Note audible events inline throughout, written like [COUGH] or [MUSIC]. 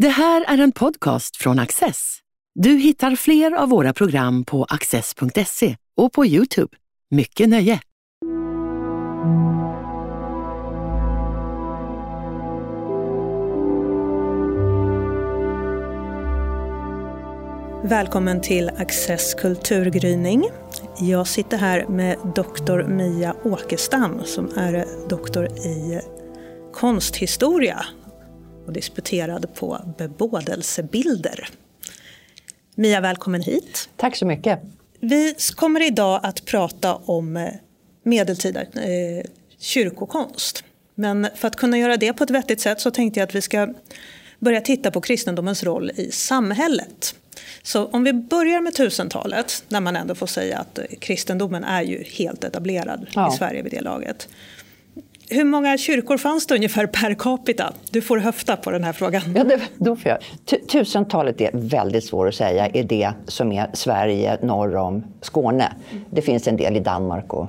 Det här är en podcast från Access. Du hittar fler av våra program på access.se och på Youtube. Mycket nöje! Välkommen till Access kulturgryning. Jag sitter här med doktor Mia Åkestam som är doktor i konsthistoria och disputerad på bebådelsebilder. Mia, välkommen hit. Tack så mycket. Vi kommer idag att prata om eh, medeltida eh, kyrkokonst. Men för att kunna göra det på ett vettigt sätt så tänkte jag att vi ska börja titta på kristendomens roll i samhället. Så om vi börjar med 1000-talet, när man ändå får säga att kristendomen är ju helt etablerad ja. i Sverige vid det laget. Hur många kyrkor fanns det ungefär per capita? Du får höfta på den här frågan. Ja, det, då får jag. Tusentalet är väldigt svårt att säga är det som är Sverige norr om Skåne. Det finns en del i Danmark och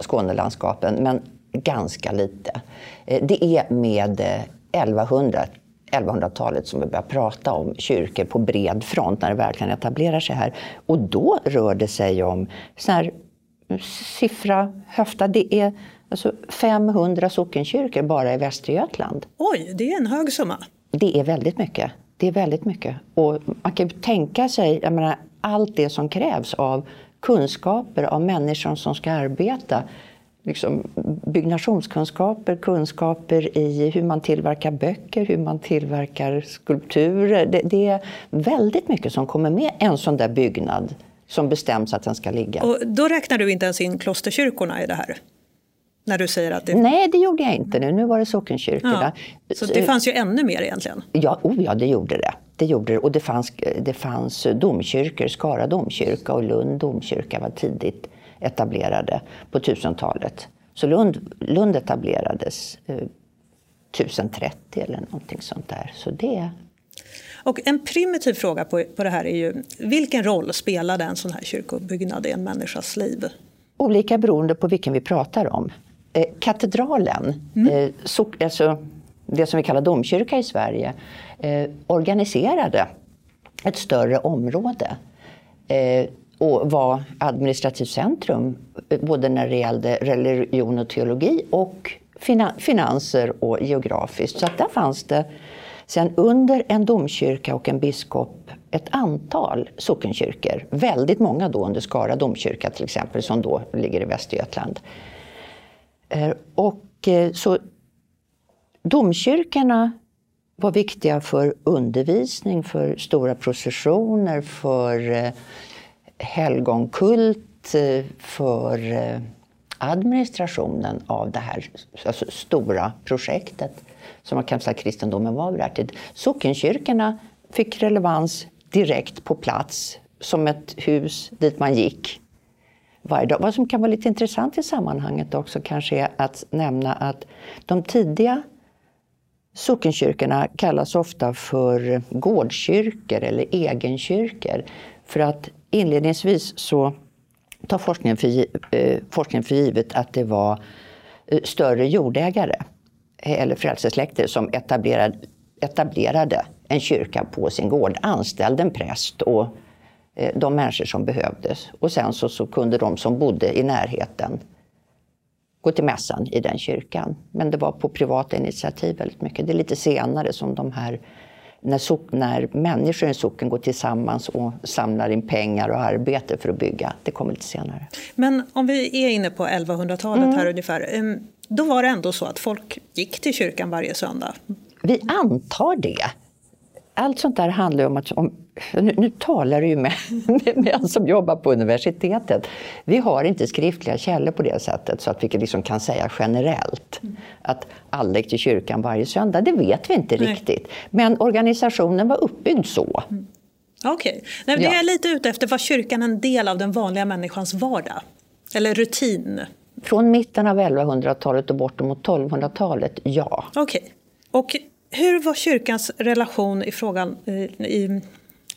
Skånelandskapen, men ganska lite. Eh, det är med eh, 1100 1100-talet som vi börjar prata om kyrkor på bred front när det verkligen etablerar sig här. Och då rör det sig om sån här mm, siffra, höfta, det är alltså 500 sockenkyrkor bara i Västergötland. Oj, det är en hög summa. Det är väldigt mycket. Det är väldigt mycket. Och man kan tänka sig, menar, allt det som krävs av kunskaper av människor som ska arbeta liksom, byggnationskunskaper, kunskaper i hur man tillverkar böcker, hur man tillverkar skulpturer. Det, det, är väldigt mycket som kommer med en sån där byggnad som bestäms att den ska ligga. Och då räknar du inte ens in klosterkyrkorna i det här? När du säger att det... Nej, det gjorde jag inte nu. Nu var det sockenkyrkorna. Ja, så det fanns ju ännu mer egentligen? Ja, oh ja det gjorde det. det, gjorde det. Och det fanns, det fanns domkyrkor, Skara domkyrka och Lund domkyrka var tidigt etablerade på 1000-talet. Så Lund, Lund etablerades eh, 1030 eller någonting sånt där. Så det... Och en primitiv fråga på, på det här är ju, vilken roll spelade en sån här kyrkobyggnad i en människas liv? Olika beroende på vilken vi pratar om. Eh, katedralen, mm. eh, so, alltså det som vi kallar domkyrka i Sverige, eh, organiserade ett större område. Eh, och var administrativt centrum både när det gällde religion och teologi och finanser och geografiskt. Så att där fanns det sen under en domkyrka och en biskop ett antal sockenkyrkor. Väldigt många då under Skara domkyrka till exempel som då ligger i Västergötland. Eh, och eh, så domkyrkorna var viktiga för undervisning, för stora processioner, för eh, helgonkult för administrationen av det här alltså stora projektet som man kan säga kristendomen var vid det här tid. Sockenkyrkorna fick relevans direkt på plats som ett hus dit man gick varje dag. Vad som kan vara lite intressant i sammanhanget också kanske är att nämna att de tidiga sockenkyrkorna kallas ofta för gårdskyrkor eller egenkyrkor. För att inledningsvis så tar forskningen för, eh, forskningen för givet att det var eh, större jordägare eh, eller frälsesläkter som etablerade, etablerade en kyrka på sin gård, anställde en präst och de människor som behövdes. Och sen så, så kunde de som bodde i närheten gå till mässan i den kyrkan. Men det var på privata initiativ väldigt mycket. Det är lite senare som de här när, sock, när människor i en socken går tillsammans och samlar in pengar och arbete för att bygga. Det kommer lite senare. Men om vi är inne på 1100-talet mm. här ungefär. Då var det ändå så att folk gick till kyrkan varje söndag? Vi antar det allt sånt där handlar om att, om, nu, nu talar du ju med, [LAUGHS] med en som jobbar på universitetet. Vi har inte skriftliga källor på det sättet så att vi liksom kan säga generellt att alla gick till kyrkan varje söndag. Det vet vi inte Nej. riktigt. Men organisationen var uppbyggd så. Mm. Okej. Okay. Det jag är lite ute efter, var kyrkan en del av den vanliga människans vardag? Eller rutin? Från mitten av 1100-talet och bortemot 1200-talet, ja. Okej. Okay. Hur var kyrkans relation i frågan i, i,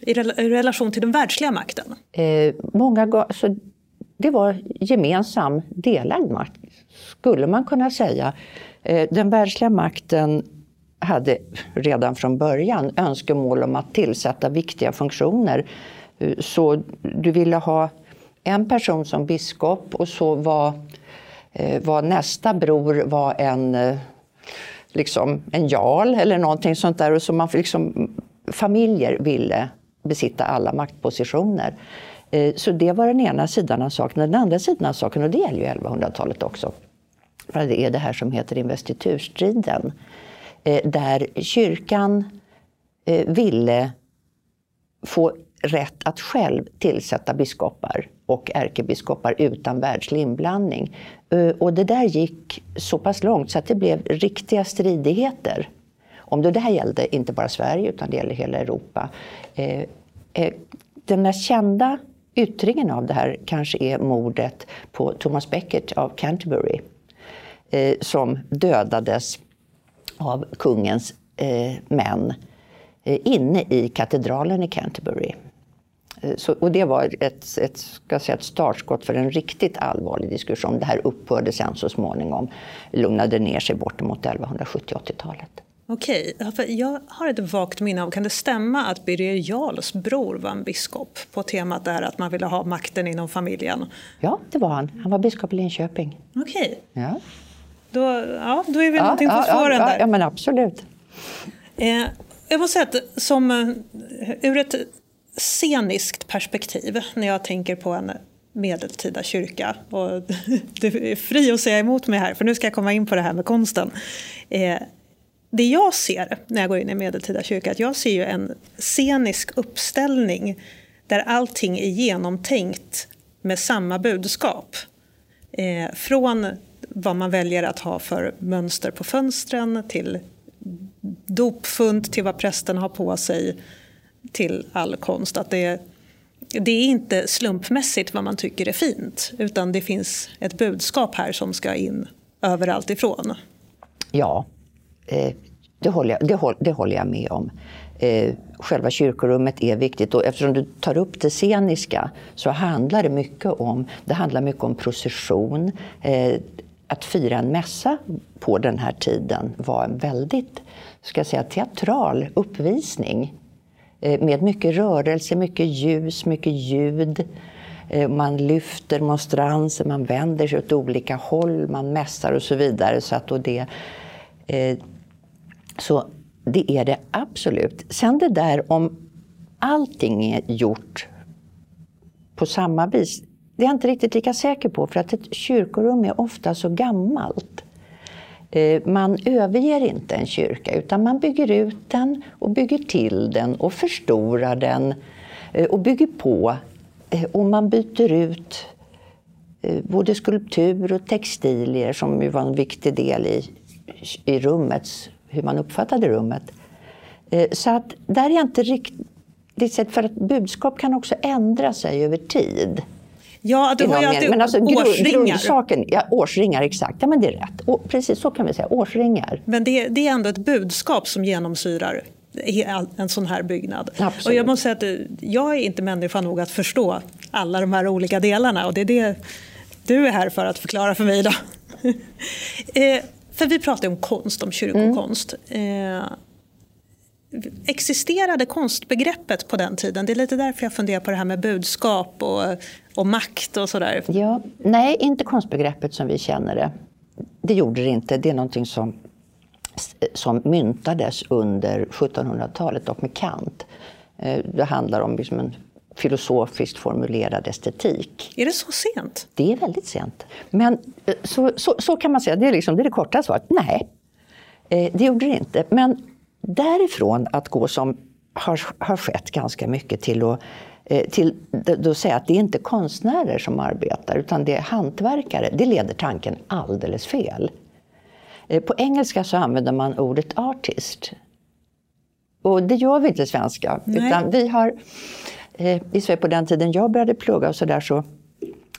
i relation till den världsliga makten? Eh, många, alltså, det var gemensam delad makt, skulle man kunna säga. Eh, den världsliga makten hade redan från början önskemål om att tillsätta viktiga funktioner. Eh, så du ville ha en person som biskop och så var, eh, var nästa bror var en, eh, liksom en jarl eller någonting sånt där. Och så man liksom, familjer ville besitta alla maktpositioner. Eh, så det var den ena sidan av saken. Den andra sidan av saken, och det gäller ju 1100-talet också, det är det här som heter investiturstriden. Eh, där kyrkan eh, ville få rätt att själv tillsätta biskopar och ärkebiskopar utan världslig inblandning. Och det där gick så pass långt så att det blev riktiga stridigheter. Om det här gällde inte bara Sverige utan det gäller hela Europa. Eh, eh, den mest kända yttringen av det här kanske är mordet på Thomas Becket av Canterbury eh, som dödades av kungens eh, män eh, inne i katedralen i Canterbury. Så, och det var ett, ett, ska säga, ett startskott för en riktigt allvarlig diskussion. Det här upphörde sen så småningom, lugnade ner sig bortemot 1170-80-talet. Okej, jag har ett vagt minne av, kan det stämma att Birger Jarls bror var en biskop på temat där att man ville ha makten inom familjen? Ja, det var han. Han var biskop i Linköping. Okej. Ja. Då, ja, då är vi ja, någonting på ja, spåren ja, där. Ja, men absolut. Eh, jag måste säga att som, eh, ur ett sceniskt perspektiv när jag tänker på en medeltida kyrka. Och [LAUGHS] du är fri att säga emot mig här, för nu ska jag komma in på det här med konsten. Eh, det jag ser när jag går in i medeltida kyrka, att jag ser ju en scenisk uppställning där allting är genomtänkt med samma budskap. Eh, från vad man väljer att ha för mönster på fönstren till dopfund till vad prästen har på sig till all konst. Att det, det är inte slumpmässigt vad man tycker är fint utan det finns ett budskap här som ska in överallt ifrån. Ja, eh, det håller jag, det, det håller jag med om. Eh, själva kyrkorummet är viktigt och eftersom du tar upp det sceniska så handlar det mycket om, det handlar mycket om procession. Eh, att fira en mässa på den här tiden var en väldigt ska jag säga, teatral uppvisning. Eh, med mycket rörelse, mycket ljus, mycket ljud. Eh, man lyfter monstranser, man vänder sig åt olika håll, man mässar och så vidare. Så, att det, eh, så det är det absolut. Sen det där om allting är gjort på samma vis, det är jag inte riktigt lika säker på för att ett kyrkorum är ofta så gammalt. Eh, man överger inte en kyrka utan man bygger ut den och bygger till den och förstorar den eh, och bygger på. Eh, och man byter ut både skulptur och textilier som ju var en viktig del i, i rummets, hur man uppfattade rummet. Så att där är jag inte riktigt sett, för att budskap kan också ändra sig över tid. Ja, du har ju alltid men alltså, årsringar. Grundsaken, ja, årsringar, exakt. Ja, men det är rätt. Och, precis så kan vi säga, årsringar. Men det, det är ändå ett budskap som genomsyrar en sån här byggnad. Absolut. Och jag måste säga att eh, jag är inte människa nog att förstå alla de här olika delarna och det är det du är här för att förklara för mig idag. [LAUGHS] eh, för vi pratar om konst, om kyrkokonst. Mm. Eh, existerade konstbegreppet på den tiden? Det är lite därför jag funderar på det här med budskap och, och makt och sådär. Ja, nej, inte konstbegreppet som vi känner det. Det gjorde det inte. Det är någonting som, som myntades under 1700-talet och med Kant. Eh, det handlar om liksom en filosofiskt formulerad estetik. Är det så sent? Det är väldigt sent. Men eh, så, så, så kan man säga, det är, liksom, det, är det korta svaret. Nej, eh, det gjorde det inte. Men därifrån att gå som har, har skett ganska mycket till att eh, till att säga att det är inte konstnärer som arbetar utan det är hantverkare. Det leder tanken alldeles fel. På engelska så använder man ordet artist. Och det gör vi inte i svenska. Nej. Utan vi har, Eh, I Sverige på den tiden jag började plugga och så där så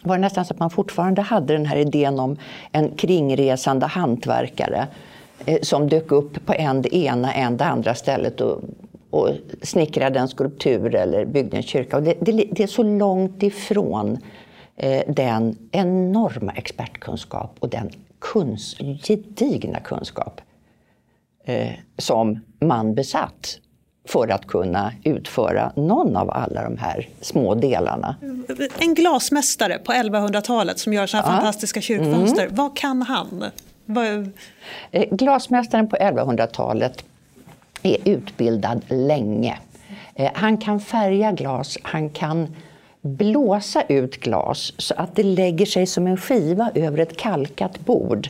var det nästan så att man fortfarande hade den här idén om en kringresande hantverkare Eh, som dök upp på en det ena, en det andra stället och, och snickrade en skulptur eller byggde en kyrka. Och det, det, det är så långt ifrån eh, den enorma expertkunskap och den kunst, gedigna kunskap eh, som man besatt för att kunna utföra någon av alla de här små delarna. En glasmästare på 1100-talet som gör sådana ja. fantastiska kyrkfönster. Mm. Vad kan han? Vad... Eh, glasmästaren på 1100-talet är utbildad länge. Eh, han kan färga glas, han kan blåsa ut glas så att det lägger sig som en skiva över ett kalkat bord.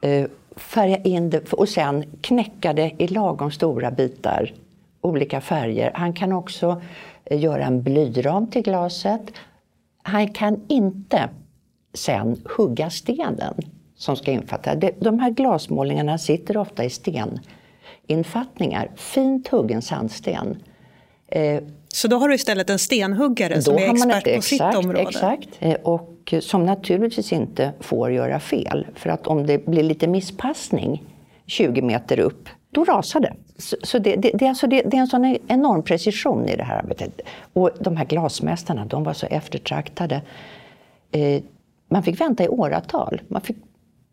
Eh, färga in det och sen knäcka det i lagom stora bitar, olika färger. Han kan också eh, göra en blyram till glaset. Han kan inte sen hugga stenen som ska infatta. De här glasmålningarna sitter ofta i steninfattningar, fint huggen sandsten. Eh, så då har du istället en stenhuggare som är expert på exakt, sitt område? Exakt, eh, och som naturligtvis inte får göra fel. För att om det blir lite misspassning 20 meter upp, då rasar det. Så, så det, det, det, alltså det, det, är en sån enorm precision i det här arbetet. Och de här glasmästarna, de var så eftertraktade. Eh, man fick vänta i åratal. Man fick,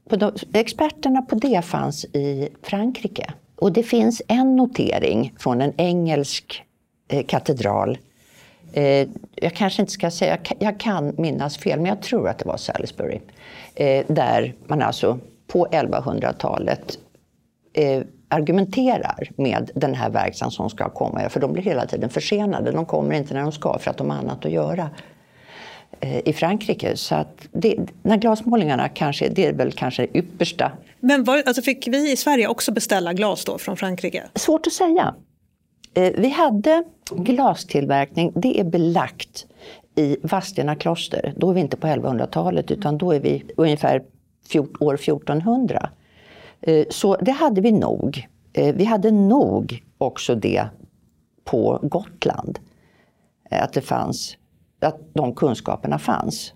på de, experterna på det fanns i Frankrike. Och det finns en notering från en engelsk eh, katedral. Eh, jag kanske inte ska säga, jag kan minnas fel, men jag tror att det var Salisbury. Eh, där man alltså på 1100-talet eh, argumenterar med den här verkstaden som ska komma. För de blir hela tiden försenade. De kommer inte när de ska för att de har annat att göra eh, i Frankrike. Så att det, när glasmålningarna kanske, det är väl kanske det yppersta. Men var, alltså fick vi i Sverige också beställa glas då från Frankrike? Svårt att säga. Eh, vi hade glastillverkning, det är belagt i Vadstena kloster. Då är vi inte på 1100-talet utan då är vi ungefär år 1400. Eh, så det hade vi nog. Eh, vi hade nog också det på Gotland. Eh, att det fanns, att de kunskaperna fanns.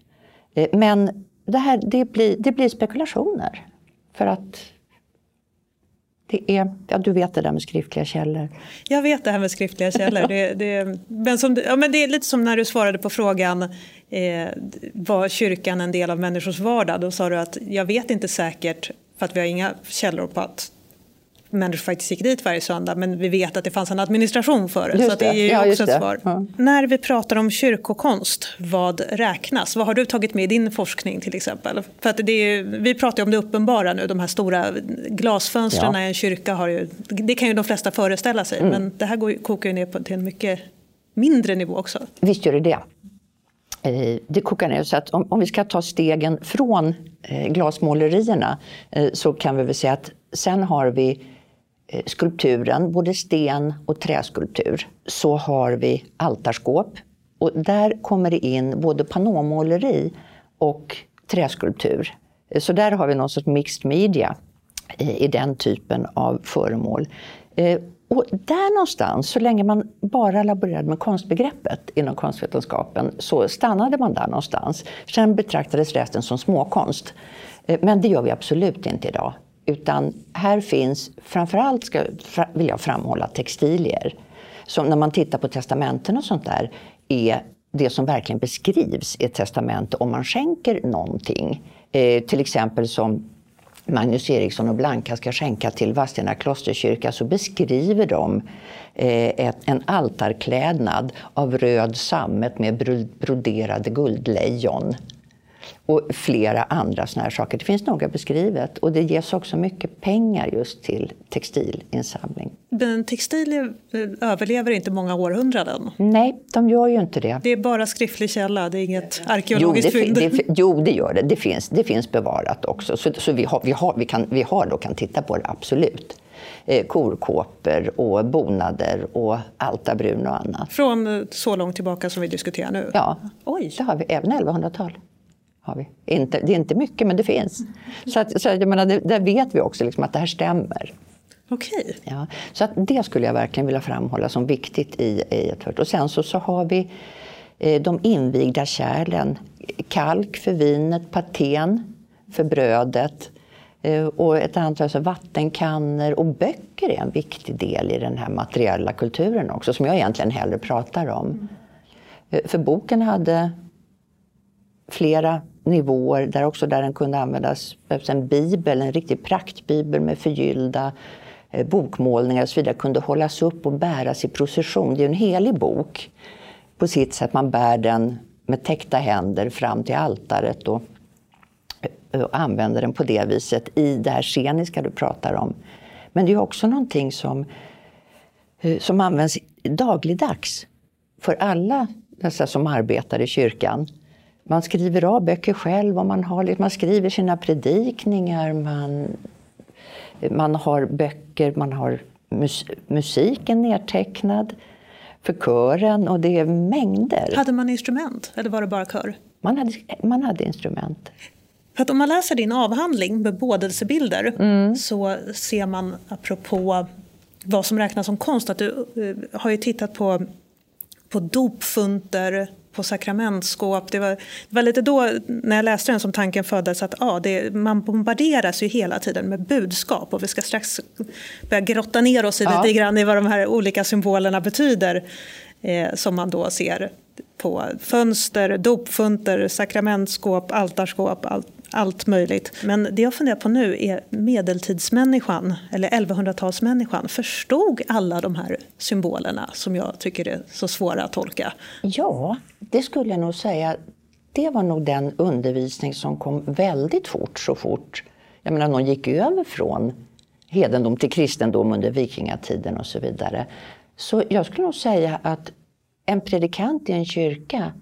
Men det, här, det, blir, det blir spekulationer. För att det är, ja, du vet det där med skriftliga källor. Jag vet det här med skriftliga källor. Det, det, men, som, ja, men det är lite som när du svarade på frågan eh, var kyrkan en del av människors vardag? Då sa du att jag vet inte säkert för att vi har inga källor på att människor faktiskt gick dit varje söndag men vi vet att det fanns en administration för det. Just så det är ju ja, också ett svar. Ja. När vi pratar om kyrkokonst, vad räknas? Vad har du tagit med i din forskning till exempel? För att det är, vi pratar ju om det uppenbara nu, de här stora glasfönstren ja. i en kyrka. Har ju, det kan ju de flesta föreställa sig mm. men det här går, kokar ju ner på, till en mycket mindre nivå också. Visst gör det det. Eh, det kokar ner så att om, om vi ska ta stegen från eh, glasmålerierna eh, så kan vi väl säga att sen har vi Eh, skulpturen, både sten och träskulptur, så har vi altarskåp. Och där kommer det in både panomåleri och träskulptur. Eh, så där har vi någon sorts mixed media eh, i den typen av föremål. Eh, och där någonstans, så länge man bara laborerade med konstbegreppet inom konstvetenskapen, så stannade man där någonstans. Sen betraktades resten som småkonst. Eh, men det gör vi absolut inte idag. Utan här finns, framförallt ska, vill jag framhålla, textilier. Som när man tittar på testamenten och sånt där, är det som verkligen beskrivs i ett testamente om man skänker någonting. Eh, till exempel som Magnus Eriksson och Blanka ska skänka till Vadstena klosterkyrka så beskriver de eh, en altarklädnad av röd sammet med broderade guldlejon och flera andra såna här saker. Det finns noga beskrivet och det ges också mycket pengar just till textilinsamling. Men textil överlever inte många århundraden? Nej, de gör ju inte det. Det är bara skriftlig källa, det är inget arkeologiskt jo, det, fynd? Det, jo, det gör det. Det finns, det finns bevarat också. Så, så vi, har, vi, har, vi, kan, vi har då kan titta på det, absolut eh, korkåpor och bonader och altarbrun och annat. Från så långt tillbaka som vi diskuterar nu? Ja, Oj. det har vi. Även 1100-tal. Har vi. Inte, det är inte mycket, men det finns. Så, att, så jag menar, det, där vet vi också liksom att det här stämmer. Okej. Ja, så att det skulle jag verkligen vilja framhålla som viktigt i, i ett Och sen så, så har vi eh, de invigda kärlen. Kalk för vinet, paten för brödet eh, och ett antal alltså vattenkannor och böcker är en viktig del i den här materiella kulturen också, som jag egentligen hellre pratar om. Mm. För boken hade flera nivåer där också där den kunde användas. En bibel, en riktig praktbibel med förgyllda eh, bokmålningar och så vidare kunde hållas upp och bäras i procession. Det är en helig bok på sitt sätt. Man bär den med täckta händer fram till altaret och, eh, och använder den på det viset i det här sceniska du pratar om. Men det är också någonting som, eh, som används dagligdags för alla dessa som arbetar i kyrkan. Man skriver av böcker själv och man, har, man skriver sina predikningar. Man, man har böcker, man har mus, musiken nedtecknad för kören och det är mängder. Hade man instrument eller var det bara kör? Man hade, man hade instrument. För att om man läser din avhandling med bådelsebilder mm. så ser man, apropå vad som räknas som konst, att du uh, har ju tittat på, på dopfunter, på sakramentskåp. Det var, det var lite då, när jag läste den, som tanken föddes att ja, det, man bombarderas ju hela tiden med budskap och vi ska strax börja grotta ner oss i ja. lite grann i vad de här olika symbolerna betyder eh, som man då ser på fönster, dopfunter, sakramentskåp, altarskåp, allt, allt möjligt. Men det jag funderar på nu är medeltidsmänniskan, eller 1100-talsmänniskan, förstod alla de här symbolerna som jag tycker är så svåra att tolka? Ja, det skulle jag nog säga. Det var nog den undervisning som kom väldigt fort, så fort. Jag menar, någon gick över från hedendom till kristendom under vikingatiden och så vidare. Så jag skulle nog säga att en predikant i en kyrka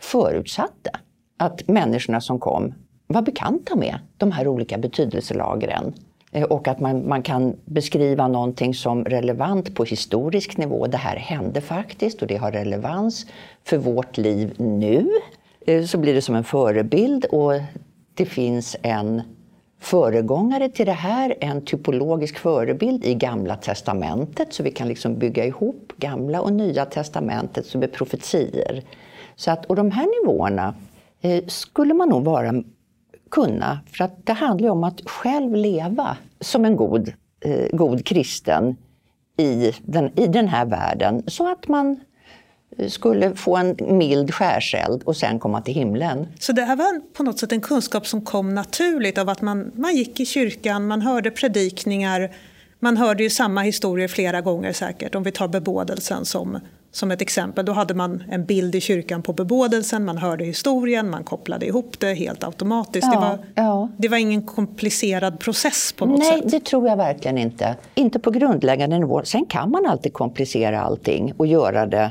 förutsatte att människorna som kom vara bekanta med de här olika betydelselagren. Eh, och att man, man kan beskriva någonting som relevant på historisk nivå. Det här hände faktiskt och det har relevans för vårt liv nu. Eh, så blir det som en förebild och det finns en föregångare till det här, en typologisk förebild i Gamla testamentet så vi kan liksom bygga ihop Gamla och Nya testamentet som är profetier. Så att, och de här nivåerna eh, skulle man nog vara kunna. För att det handlar om att själv leva som en god, eh, god kristen i den, i den här världen så att man eh, skulle få en mild skärseld och sen komma till himlen. Så det här var på något sätt en kunskap som kom naturligt av att man, man gick i kyrkan, man hörde predikningar, man hörde ju samma historier flera gånger säkert. Om vi tar bebådelsen som som ett exempel, då hade man en bild i kyrkan på bebådelsen, man hörde historien, man kopplade ihop det helt automatiskt. Ja, det, var, ja. det var ingen komplicerad process på något Nej, sätt? Nej, det tror jag verkligen inte. Inte på grundläggande nivå. Sen kan man alltid komplicera allting och göra det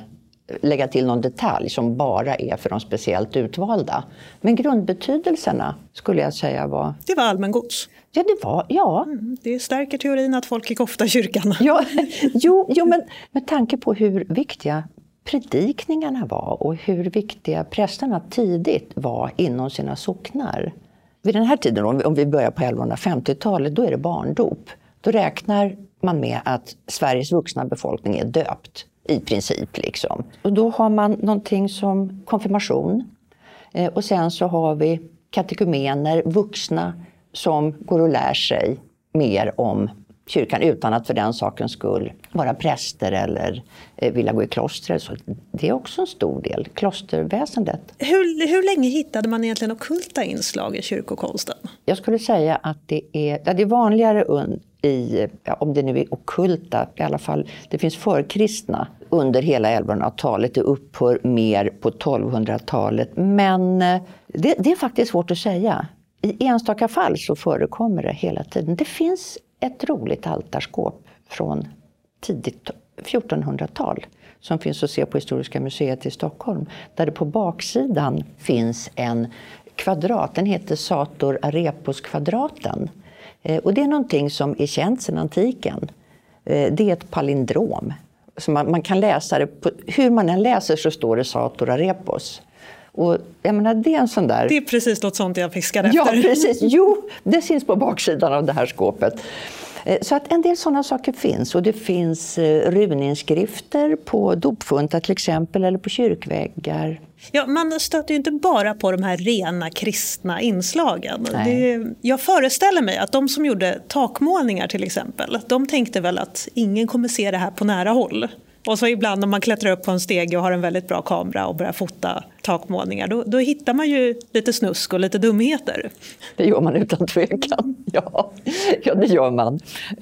lägga till någon detalj som bara är för de speciellt utvalda. Men grundbetydelserna skulle jag säga var... Det var allmängods? Ja, det var, ja. Mm, det stärker teorin att folk gick ofta i kyrkan. Ja, [LAUGHS] jo, jo, men med tanke på hur viktiga predikningarna var och hur viktiga prästerna tidigt var inom sina socknar. Vid den här tiden, om vi börjar på 1150-talet, då är det barndop. Då räknar man med att Sveriges vuxna befolkning är döpt i princip. Liksom. Och då har man någonting som konfirmation. Eh, och sen så har vi katekumener, vuxna som går och lär sig mer om kyrkan utan att för den sakens skull vara präster eller eh, vilja gå i kloster. Så det är också en stor del, klosterväsendet. Hur, hur länge hittade man egentligen okulta inslag i kyrkokonsten? Jag skulle säga att det är, ja, det är vanligare i, ja, om det nu är okulta, i alla fall, det finns förkristna under hela 1100-talet. Det upphör mer på 1200-talet. Men eh, det, det, är faktiskt svårt att säga. I enstaka fall så förekommer det hela tiden. Det finns ett roligt altarskåp från tidigt 1400-tal som finns att se på Historiska museet i Stockholm. Där det på baksidan finns en kvadrat. Den heter Sator Arepos-kvadraten. Eh, och det är någonting som är känt sedan antiken. Eh, det är ett palindrom. Så man, man, kan läsa det, på, hur man än läser så står det Sator Arepos. Och jag menar, det är en sån där... Det är precis något sånt jag fiskar efter. Ja, precis. [LAUGHS] Jo, det syns på baksidan av det här skåpet. Eh, så att en del sådana saker finns. Och det finns runinskrifter på dopfuntar till exempel, eller på kyrkväggar. Ja, man stöter ju inte bara på de här rena kristna inslagen. Det, jag föreställer mig att de som gjorde takmålningar till exempel, de tänkte väl att ingen kommer se det här på nära håll. Och så ibland om man klättrar upp på en steg och har en väldigt bra kamera och börjar fota takmålningar, då, då hittar man ju lite snusk och lite dumheter. Det gör man utan tvekan. Ja, ja det gör man.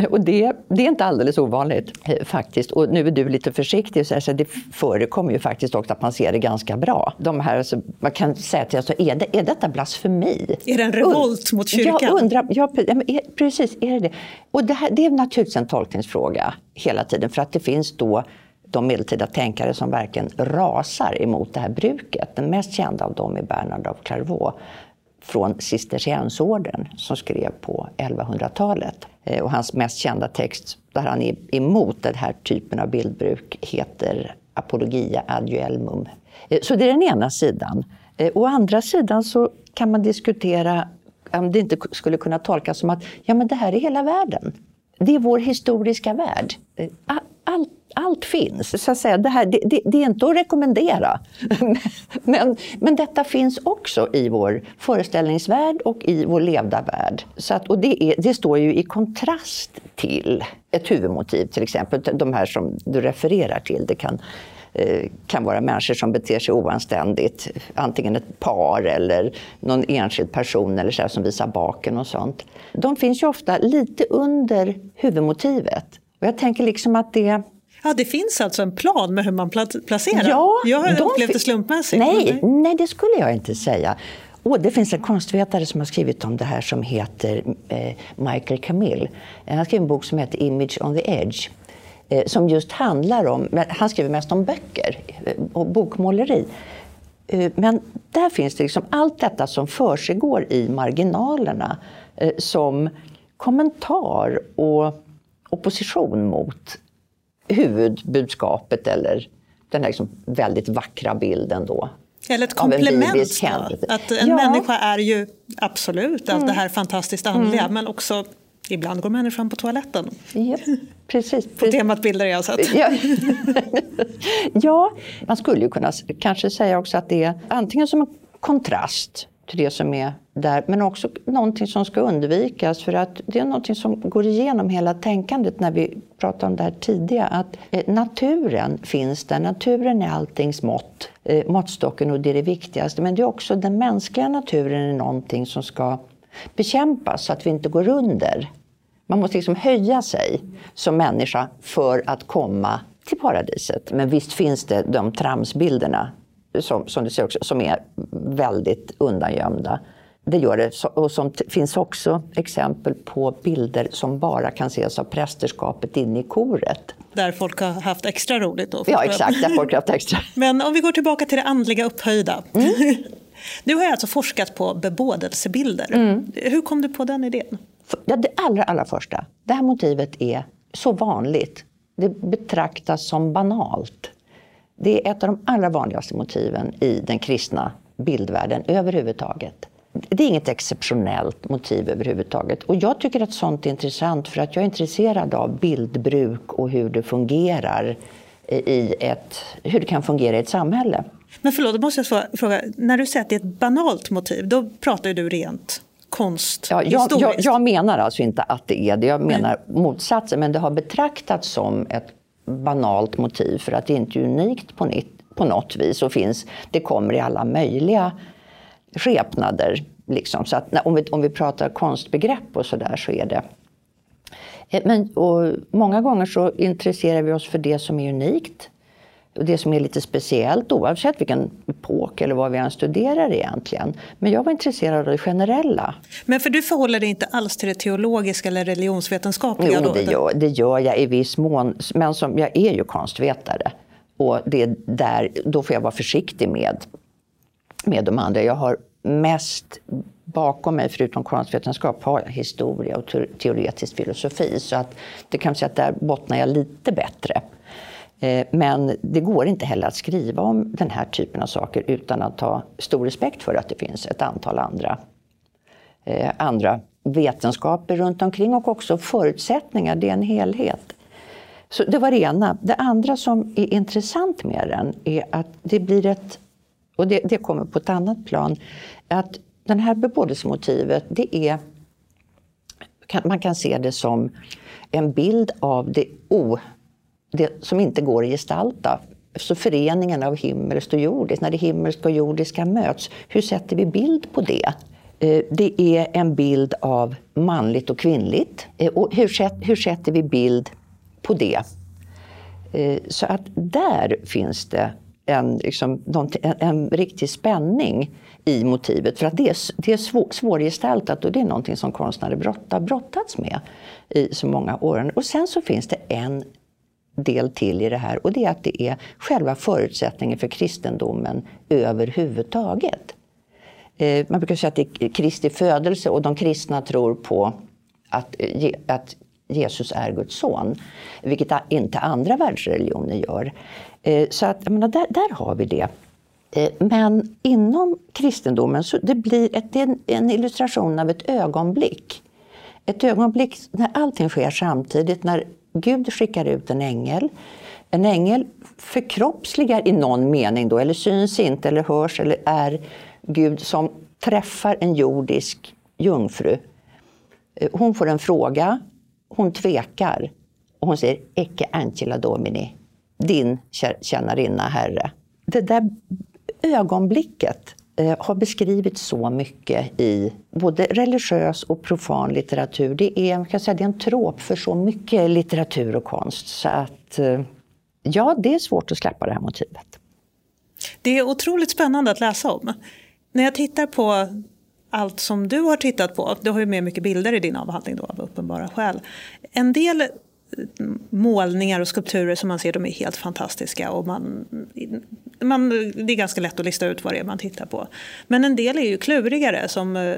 Och det, det är inte alldeles ovanligt eh, faktiskt. Och nu är du lite försiktig, så alltså, det förekommer ju faktiskt också att man ser det ganska bra. De här, alltså, man kan säga till alltså, är, det, är detta blasfemi? Är det en revolt mot kyrkan? Jag undrar, ja, precis, är det det? Och det, här, det är naturligtvis en tolkningsfråga hela tiden, för att det finns då de medeltida tänkare som verkligen rasar emot det här bruket. Den mest kända av dem är Bernard av Clairvaux från Cisterciensorden som skrev på 1100-talet. Eh, och hans mest kända text där han är emot den här typen av bildbruk heter Apologia adjuelmum. Eh, så det är den ena sidan. Eh, å andra sidan så kan man diskutera om det inte skulle kunna tolkas som att ja, men det här är hela världen. Det är vår historiska värld. Allt allt finns. Så att säga, det, här, det, det, det, är inte att rekommendera. [LAUGHS] men, men detta finns också i vår föreställningsvärld och i vår levda värld. Så att, och det, är, det står ju i kontrast till ett huvudmotiv, till exempel de här som du refererar till. Det kan, eh, kan vara människor som beter sig oanständigt. Antingen ett par eller någon enskild person eller så som visar baken och sånt. De finns ju ofta lite under huvudmotivet. Och jag tänker liksom att det Ja, det finns alltså en plan med hur man placerar? Ja, jag har upplevt det slumpmässigt. Nej, nej, det skulle jag inte säga. Och det finns en konstvetare som har skrivit om det här som heter eh, Michael Camille. Han skrivit en bok som heter Image on the Edge. Eh, som just handlar om, han skriver mest om böcker eh, och bokmåleri. Eh, men där finns det liksom allt detta som försiggår i marginalerna eh, som kommentar och opposition mot huvudbudskapet eller den här liksom väldigt vackra bilden då. Eller ett komplement. En att en ja. människa är ju absolut allt mm. det här fantastiskt andliga mm. men också Ibland går människan på toaletten. Ja, precis, På temat bilder jag sett. Ja. [LAUGHS] ja, man skulle ju kunna kanske säga också att det är antingen som en kontrast till det som är där, men också någonting som ska undvikas för att det är någonting som går igenom hela tänkandet när vi pratade om det här tidiga, att eh, naturen finns där, naturen är alltings mått, eh, måttstocken och det är det viktigaste, men det är också den mänskliga naturen är någonting som ska bekämpas så att vi inte går under. Man måste liksom höja sig som människa för att komma till paradiset. Men visst finns det de tramsbilderna som, som du ser också, som är väldigt undangömda. Det gör det. Och som finns också exempel på bilder som bara kan ses av prästerskapet inne i koret. Där folk har haft extra roligt då? Ja, exakt. Där folk har haft extra. [LAUGHS] Men om vi går tillbaka till det andliga upphöjda. Mm. [LAUGHS] Du har alltså forskat på bebådelsebilder. Mm. Hur kom du på den idén? Ja, det allra, allra första. Det här motivet är så vanligt. Det betraktas som banalt. Det är ett av de allra vanligaste motiven i den kristna bildvärlden överhuvudtaget. Det är inget exceptionellt motiv överhuvudtaget. Och jag tycker att sånt är intressant för att jag är intresserad av bildbruk och hur det fungerar i ett, hur det kan fungera i ett samhälle. Men förlåt, då måste jag fråga. När du säger att det är ett banalt motiv, då pratar du rent konst ja, jag, jag, jag, menar alltså inte att det är det, jag menar mm. motsatsen. Men det har betraktats som ett banalt motiv för att det inte är unikt på, på något vis och finns, det kommer i alla möjliga skepnader. Liksom. Så att, om, vi, om vi pratar konstbegrepp och sådär så är det eh, men, och många gånger så intresserar vi oss för det som är unikt och det som är lite speciellt oavsett vilken epok eller vad vi än studerar egentligen. Men jag var intresserad av det generella. Men för du förhåller dig inte alls till det teologiska eller religionsvetenskapliga? Jo, det gör, det gör jag i viss mån. Men som, jag är ju konstvetare. Och det där, då får jag vara försiktig med, med de andra. Jag har mest bakom mig, förutom konstvetenskap, har jag historia och teoretisk filosofi. Så att det kan säga att där bottnar jag lite bättre. Eh, men det går inte heller att skriva om den här typen av saker utan att ha stor respekt för att det finns ett antal andra, eh, andra vetenskaper runt omkring och också förutsättningar. Det är en helhet. Så det var det ena. Det andra som är intressant med den är att det blir ett, och det, det kommer på ett annat plan, att den här bebådelsemotivet, det är, man kan se det som en bild av det o det som inte går att gestalta så föreningen av himmelskt och jordiskt, när det himmelska och jordiska möts, hur sätter vi bild på det? Eh, det är en bild av manligt och kvinnligt. Eh, och hur, hur sätter vi bild på det? Eh, så att där finns det en, liksom, en, en riktig spänning i motivet. För att det är, det är svår, svårgestaltat och det är någonting som konstnärer brottar, brottats med i så många år. Och sen så finns det en del till i det här och det är att det är själva förutsättningen för kristendomen överhuvudtaget. Eh, man brukar säga att det är Kristi födelse och de kristna tror på att, eh, att Jesus är Guds son, vilket inte andra världsreligioner gör. Eh, så att, menar, där, där har vi det. Men inom kristendomen så det blir ett, det är en illustration av ett ögonblick. Ett ögonblick när allting sker samtidigt, när Gud skickar ut en ängel. En ängel förkroppsligar i någon mening då, eller syns inte eller hörs eller är Gud som träffar en jordisk jungfru. Eh, hon får en fråga, hon tvekar och hon säger Ecce Angela Domini, din tjänarinna Herre. Det där ögonblicket Eh, har beskrivits så mycket i både religiös och profan litteratur. Det är, kan säga, det är en trop för så mycket litteratur och konst. Så att, eh, ja, det är svårt att släppa det här motivet. Det är otroligt spännande att läsa om. När jag tittar på allt som du har tittat på, du har ju med mycket bilder i din avhandling då, av uppenbara skäl. En del målningar och skulpturer som man ser, de är helt fantastiska. Och man, man, det är ganska lätt att lista ut vad det är man tittar på. Men en del är ju klurigare. Som, eh,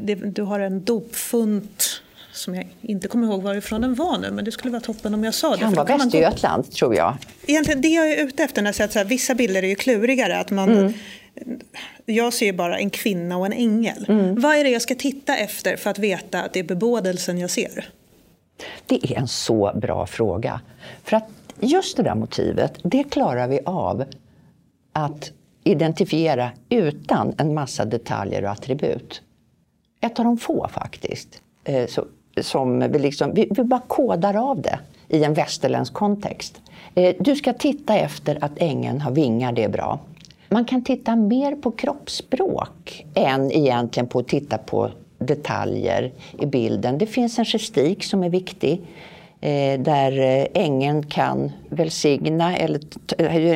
det, du har en dopfunt som jag inte kommer ihåg varifrån den var nu, men det skulle vara toppen om jag sa det. Kan vara Västergötland, tror jag. Egentligen, det jag är ute efter när jag säger att så här, vissa bilder är ju klurigare. Att man, mm. Jag ser bara en kvinna och en ängel. Mm. Vad är det jag ska titta efter för att veta att det är bebådelsen jag ser? Det är en så bra fråga. För att just det där motivet, det klarar vi av att identifiera utan en massa detaljer och attribut. Ett av de få faktiskt. Eh, så, som vi, liksom, vi, vi bara kodar av det i en västerländsk kontext. Eh, du ska titta efter att ängeln har vingar, det är bra. Man kan titta mer på kroppsspråk än egentligen på att titta på detaljer i bilden. Det finns en gestik som är viktig eh, där eh, ängeln kan välsigna. Eller,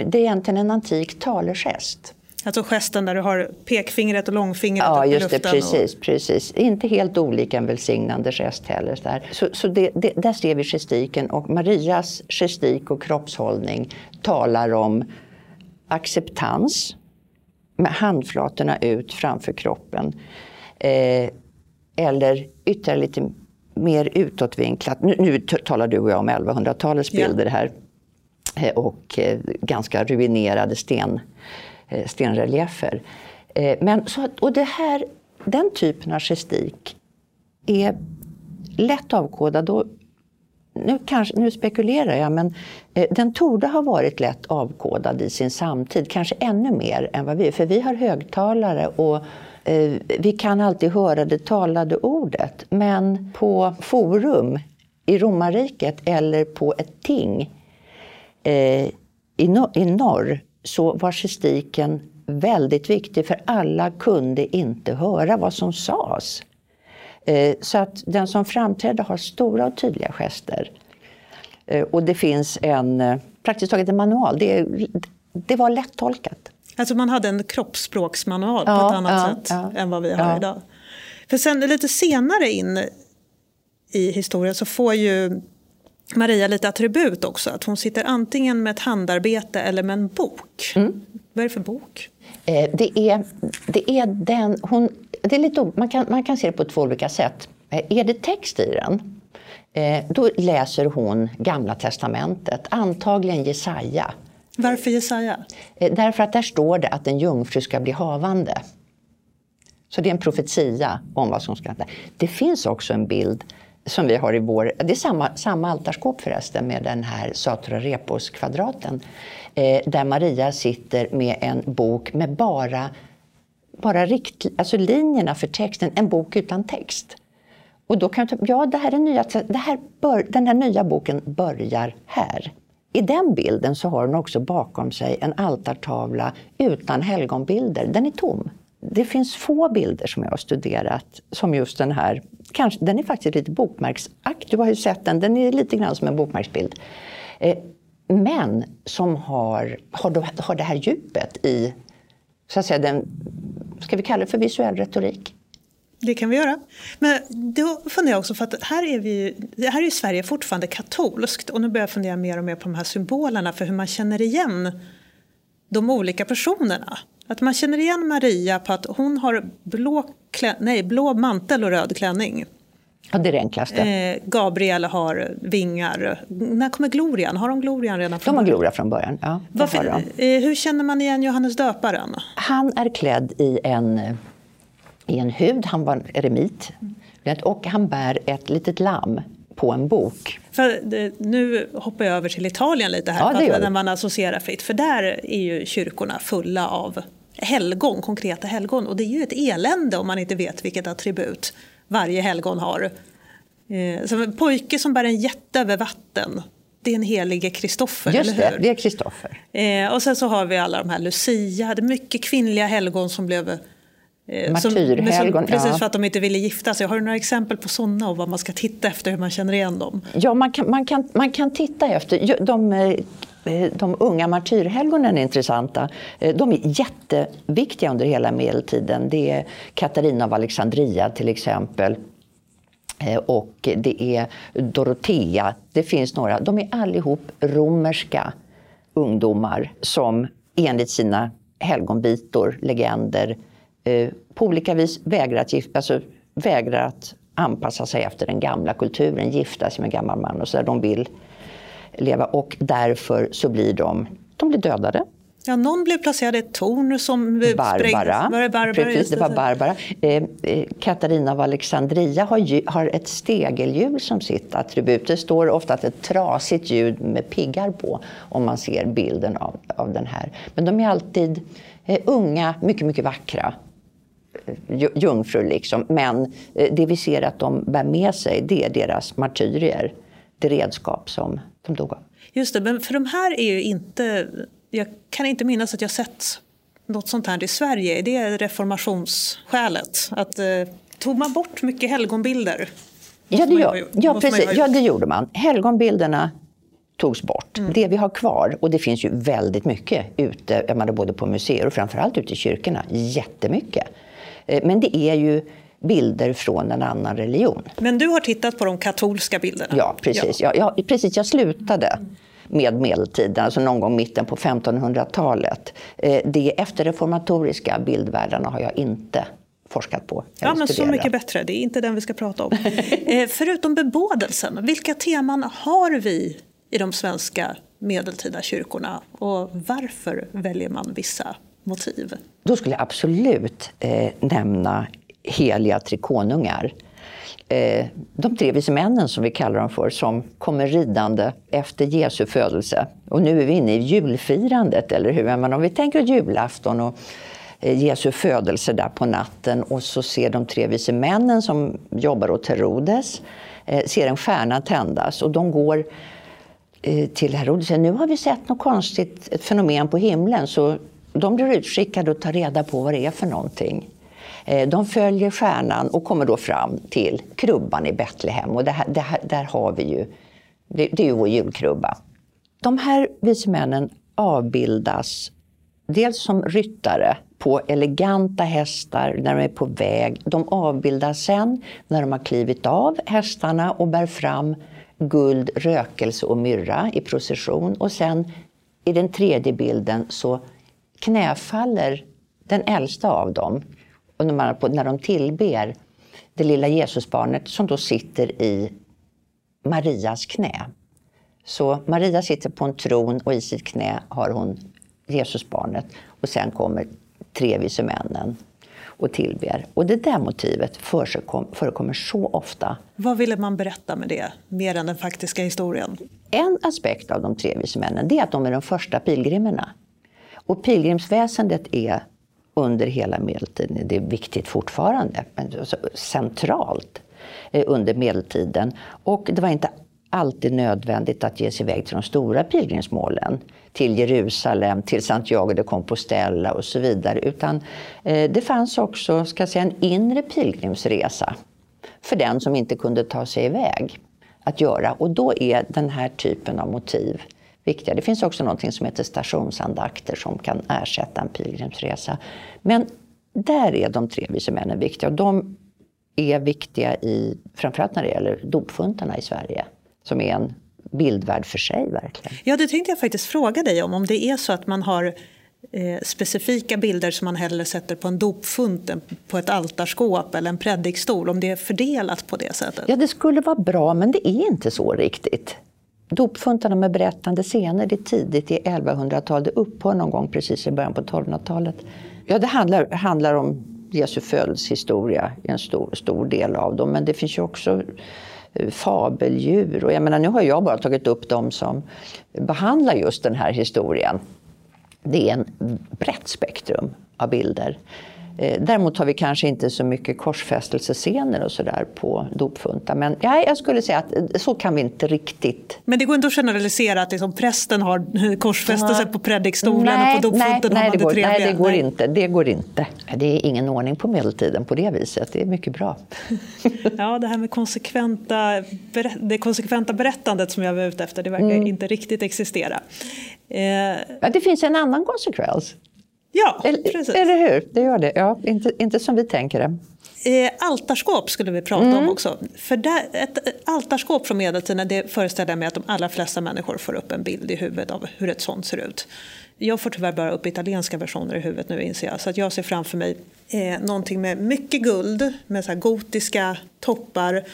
det är egentligen en antik talegest. Alltså gesten där du har pekfingret och långfingret ja, upp just i luften? Precis, och... precis. Inte helt olika en välsignande gest heller. Där. Så, så det, det, där ser vi gestiken och Marias gestik och kroppshållning talar om acceptans med handflatorna ut framför kroppen. Eh, eller ytterligare lite mer utåtvinklat. Nu, nu talar du och jag om 1100-talets bilder här. Eh, och eh, ganska ruinerade sten, eh, stenreliefer. Men så, och det här, den typen av gestik är lätt avkodad. Och nu, kanske, nu spekulerar jag, men eh, den torde ha varit lätt avkodad i sin samtid. Kanske ännu mer än vad vi För vi har högtalare och eh, vi kan alltid höra det talade ordet. Men på forum i romarriket eller på ett ting eh, i, no i norr så var gestiken väldigt viktig för alla kunde inte höra vad som sades. Eh, så att den som framträdde har stora och tydliga gester. Eh, och det finns en, eh, praktiskt taget en manual. Det, det var lättolkat. Alltså man hade en kroppsspråksmanual ja, på ett annat ja, sätt ja, än vad vi har idag. För sen lite senare in i historien så får ju Maria lite attribut också. Att hon sitter antingen med ett handarbete eller med en bok. Mm. Vad är det för bok? Eh, det, är, det är den... Hon, det är lite, man, kan, man kan se det på två olika sätt. Eh, är det text i den, eh, då läser hon Gamla testamentet, antagligen Jesaja. Varför Jesaja? Eh, därför att där står det att en jungfru ska bli havande. Så det är en profetia om vad som ska hända. Det finns också en bild som vi har i vår... Det är samma, samma altarskåp förresten med den här Satura Repos-kvadraten. Eh, där Maria sitter med en bok med bara, bara rikt, alltså linjerna för texten, en bok utan text. Och då kan jag ja det här är nya, det här bör, den här nya boken börjar här. I den bilden så har hon också bakom sig en altartavla utan helgonbilder. Den är tom. Det finns få bilder som jag har studerat som just den här. Kanske, den är faktiskt lite bokmärksaktig, du har ju sett den. Den är lite grann som en bokmärksbild. Eh, men som har, har, har det här djupet i, så att säga, den, ska vi kalla det för visuell retorik? Det kan vi göra. Men då funderar jag också, för att här är, vi, här är Sverige fortfarande katolskt och nu börjar jag fundera mer och mer på de här symbolerna för hur man känner igen de olika personerna. Att man känner igen Maria på att hon har blå, klä, nej, blå mantel och röd klänning. Ja, det är det enklaste. Eh, Gabriel har vingar. När kommer Glorian? Har de Glorian redan från början? De har Gloria från början, ja. Varför, eh, hur känner man igen Johannes döparen? Han är klädd i en, i en hud, han var eremit. Och han bär ett litet lamm på en bok. För nu hoppar jag över till Italien lite här, ja, när man associerar fritt. För där är ju kyrkorna fulla av helgon, konkreta helgon. Och det är ju ett elände om man inte vet vilket attribut varje helgon har. Eh, som en pojke som bär en jätte över vatten. Det är en helige Kristoffer, Just det, det är Kristoffer. Eh, och sen så har vi alla de här Lucia, det är mycket kvinnliga helgon som blev Martyrhelgon. Precis ja. för att de inte ville gifta sig. Har du några exempel på sådana och vad man ska titta efter, hur man känner igen dem? Ja, man kan, man kan, man kan titta efter. De, eh, de unga martyrhelgonen är intressanta. Eh, de är jätteviktiga under hela medeltiden. Det är Katarina av Alexandria till exempel. Och det är Dorotea. Det finns några. De är allihop romerska ungdomar som enligt sina helgonbitor, legender, Eh, på olika vis vägrar att, gifta, alltså, vägrar att anpassa sig efter den gamla kulturen, gifta sig med en gammal man och så där. De vill leva och därför så blir de, de blir dödade. Ja, någon blev placerad i ett torn som Barbara. Var det Barbara? Precis, det var Barbara. Eh, eh, Katarina av Alexandria har, har ett stegelhjul som sitt attribut. Det står ofta att ett trasigt ljud med piggar på om man ser bilden av, av den här. Men de är alltid eh, unga, mycket, mycket vackra jungfrur. Liksom. Men eh, det vi ser att de bär med sig, det är deras martyrier. Det redskap som de dog av. Just det, men för de här är ju inte... Jag kan inte minnas att jag sett något sånt här i Sverige. Det är reformationsskälet. Att, eh, tog man bort mycket helgonbilder? Ja, det, gör, ja, precis. ja, det gjorde man. Helgonbilderna togs bort. Mm. Det vi har kvar, och det finns ju väldigt mycket ute, jag menar, både på museer och framförallt ute i kyrkorna, jättemycket. Eh, men det är ju bilder från en annan religion. Men du har tittat på de katolska bilderna? Ja, precis. Ja. Jag, jag, precis, jag slutade med medeltiden, alltså någon gång mitten på 1500-talet. Eh, de efterreformatoriska bildvärldarna har jag inte forskat på. Ja, men så mycket bättre. Det är inte den vi ska prata om. [LAUGHS] eh, förutom bebådelsen, vilka teman har vi i de svenska medeltida kyrkorna och varför väljer man vissa motiv? Då skulle jag absolut eh, nämna heliga tre konungar. Eh, de tre vise männen som vi kallar dem för, som kommer ridande efter Jesu födelse. Och nu är vi inne i julfirandet, eller hur? Men om vi tänker julafton och eh, Jesu födelse där på natten och så ser de tre vise männen som jobbar åt Herodes, eh, ser en stjärna tändas och de går eh, till Herodes och säger nu har vi sett något konstigt, ett fenomen på himlen, så de blir utskickade och tar reda på vad det är för någonting. Eh, de följer stjärnan och kommer då fram till krubban i Betlehem. Och det här, det här, där har vi ju, det, det är ju vår julkrubba. De här vise männen avbildas dels som ryttare på eleganta hästar när de är på väg. De avbildas sen när de har klivit av hästarna och bär fram guld, rökelse och myrra i procession. Och sen i den tredje bilden så knäfaller den äldsta av dem och när, de tillber det lilla Jesusbarnet som då sitter i Marias knä. Så Maria sitter på en tron och i sitt knä har hon Jesusbarnet och sen kommer tre vise männen och tillber. Och det där motivet förekommer så ofta. Vad ville man berätta med det, mer än den faktiska historien? En aspekt av de tre vise männen är att de är de första pilgrimerna. Och pilgrimsväsendet är under hela medeltiden, det är viktigt fortfarande, men alltså centralt eh, under medeltiden. Och det var inte alltid nödvändigt att ge sig iväg till de stora pilgrimsmålen. Till Jerusalem, till Santiago de Compostela och så vidare. Utan eh, det fanns också ska säga, en inre pilgrimsresa för den som inte kunde ta sig iväg att göra. Och då är den här typen av motiv viktiga. Det finns också något som heter stationsandakter som kan ersätta en pilgrimsresa. Men där är de tre vise männen viktiga. Och de är viktiga i, framförallt när det gäller dopfuntarna i Sverige, som är en bildvärld för sig verkligen. Ja, det tänkte jag faktiskt fråga dig om, om det är så att man har eh, specifika bilder som man hellre sätter på en dopfunt än på ett altarskåp eller en predikstol, om det är fördelat på det sättet? Ja, det skulle vara bra, men det är inte så riktigt. Dopfuntarna med berättande scener, det är tidigt i 1100-talet, det upphör någon gång precis i början på 1200-talet. Ja, det handlar, handlar om Jesu födelsehistoria, en stor, stor del av dem. Men det finns ju också eh, fabeldjur. Och jag menar, nu har jag bara tagit upp dem som behandlar just den här historien. Det är en brett spektrum av bilder. Eh, däremot har vi kanske inte så mycket korsfästelsescener och sådär på dopfuntar. Men ja, jag skulle säga att eh, så kan vi inte riktigt. Men det går inte att generalisera att liksom prästen har korsfästelse ja. på predikstolen och på dopfunten nej, har man det, går, Nej, det går nej. inte. Det går inte. Det är ingen ordning på medeltiden på det viset. Det är mycket bra. [LAUGHS] ja, det här med konsekventa, det konsekventa berättandet som jag var ute efter, det verkar mm. inte riktigt existera. Eh. Ja, det finns en annan konsekvens. Ja, precis. Eller hur? Det gör det. Ja, inte, inte som vi tänker det. Eh, altarskåp skulle vi prata mm. om också. För där, ett altarskåp från medeltiden det föreställer jag mig att de allra flesta människor får upp en bild i huvudet av hur ett sånt ser ut. Jag får tyvärr bara upp italienska versioner i huvudet nu inser jag. Så att jag ser framför mig eh, någonting med mycket guld, med så gotiska toppar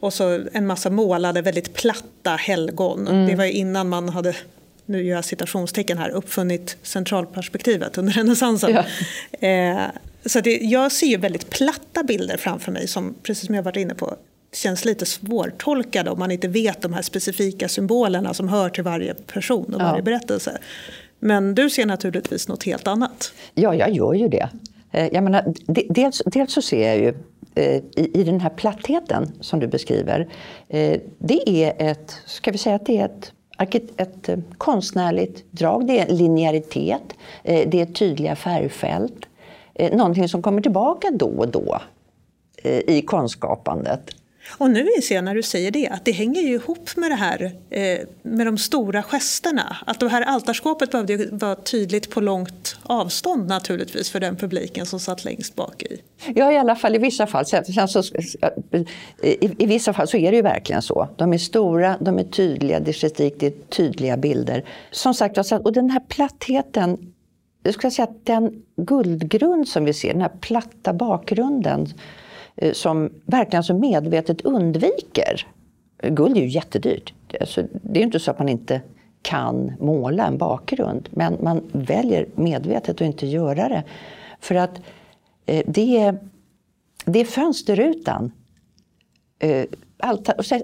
och så en massa målade, väldigt platta helgon. Mm. Det var innan man hade nu gör jag citationstecken här, uppfunnit centralperspektivet under renässansen. Ja. Eh, så det, jag ser ju väldigt platta bilder framför mig som, precis som jag varit inne på, känns lite svårtolkade om man inte vet de här specifika symbolerna som hör till varje person och varje ja. berättelse. Men du ser naturligtvis något helt annat. Ja, jag gör ju det. Eh, jag menar, dels, dels så ser jag ju eh, i, i den här plattheten som du beskriver, eh, det är ett, ska vi säga att det är ett ett eh, konstnärligt drag. Det är linjäritet, eh, det är tydliga färgfält. Eh, någonting som kommer tillbaka då och då i konstskapandet. Och nu inser jag när du säger det att det hänger ju ihop med det här eh, med de stora gesterna. Att det här altarskåpet behövde vara tydligt på långt avstånd naturligtvis för den publiken som satt längst bak i. Ja, i alla fall i vissa fall. Sen så, i, I vissa fall så är det ju verkligen så. De är stora, de är tydliga, det är gestik, det är tydliga bilder. Som sagt, alltså, och den här plattheten jag skulle säga att den guldgrund som vi ser, den här platta bakgrunden Eh, som verkligen så medvetet undviker. Guld är ju jättedyrt. Alltså, det är inte så att man inte kan måla en bakgrund, men man väljer medvetet att inte göra det. För att eh, det, är, det är fönsterrutan. Eh,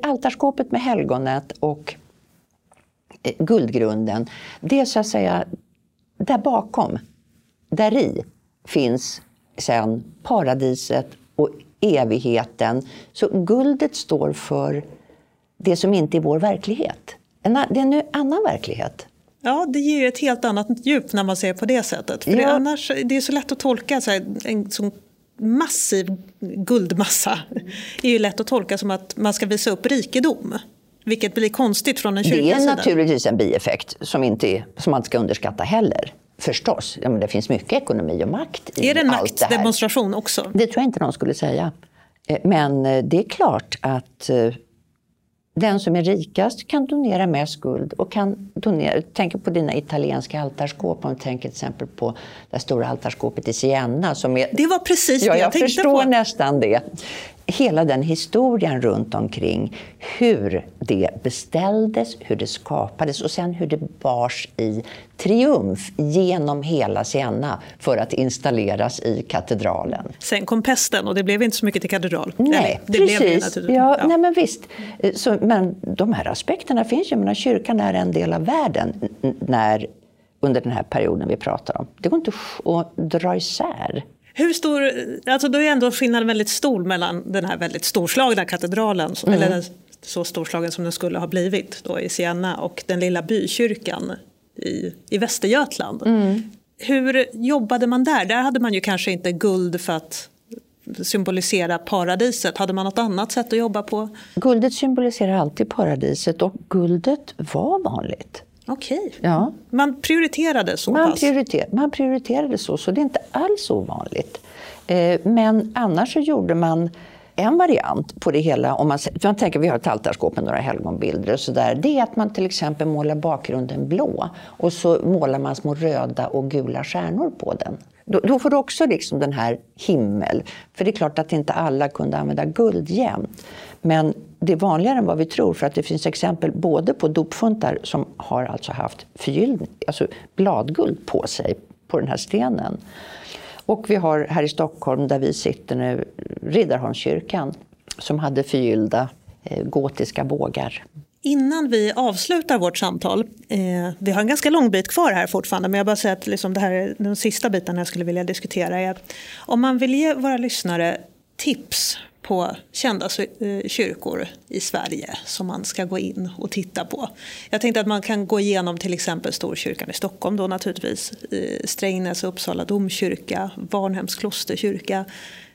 altarskåpet med helgonet och eh, guldgrunden, det är så att säga där bakom, där i finns sen paradiset och evigheten. Så guldet står för det som inte är vår verklighet. En, det är en annan verklighet. Ja, det ger ju ett helt annat djup när man ser på det sättet. För ja. det, annars, det är så lätt att tolka så här, en sån massiv guldmassa. Det är ju lätt att tolka som att man ska visa upp rikedom. Vilket blir konstigt från en kyrkas. Det är naturligtvis en bieffekt som, inte som man inte ska underskatta heller. Förstås, ja, men det finns mycket ekonomi och makt i Är det en maktdemonstration också? Det tror jag inte någon skulle säga. Eh, men eh, det är klart att eh, den som är rikast kan donera mest guld och kan donera, tänk på dina italienska altarskåp, om du tänker till exempel på det stora altarskåpet i Siena. Som är, det var precis ja, det jag, jag tänkte förstår på. nästan det hela den historien runt omkring hur det beställdes, hur det skapades och sen hur det bars i triumf genom hela Siena för att installeras i katedralen. Sen kom pesten och det blev inte så mycket till katedral. Nej, det precis. Blev det ja, ja. Nej, men visst. Så, men de här aspekterna finns ju. menar, kyrkan är en del av världen när, under den här perioden vi pratar om. Det går inte att dra isär. Hur stor, alltså då är ändå skillnaden väldigt stor mellan den här väldigt storslagna katedralen, mm. eller den så storslagen som den skulle ha blivit då i Siena och den lilla bykyrkan i, i Västergötland. Mm. Hur jobbade man där? Där hade man ju kanske inte guld för att symbolisera paradiset. Hade man något annat sätt att jobba på? Guldet symboliserar alltid paradiset och guldet var vanligt. Okej. Ja. Man prioriterade så man pass? Prioriter, man prioriterade så, så det är inte alls ovanligt. Eh, men annars så gjorde man en variant på det hela, om man, man tänker vi har ett altarskåp med några helgonbilder och sådär, det är att man till exempel målar bakgrunden blå och så målar man små röda och gula stjärnor på den. Då, då får du också liksom den här himmel, för det är klart att inte alla kunde använda guld jämt. Men det är vanligare än vad vi tror för att det finns exempel både på dopfuntar som har alltså haft förgyllning, alltså bladguld på sig på den här stenen. Och vi har här i Stockholm där vi sitter nu Riddarholmskyrkan som hade förgyllda eh, gotiska bågar. Innan vi avslutar vårt samtal, eh, vi har en ganska lång bit kvar här fortfarande, men jag bara säger att liksom det här är den sista biten jag skulle vilja diskutera är att om man vill ge våra lyssnare tips på kända eh, kyrkor i Sverige som man ska gå in och titta på. Jag tänkte att man kan gå igenom till exempel Storkyrkan i Stockholm då naturligtvis, Strängnäs och Uppsala domkyrka, Varnhems klosterkyrka.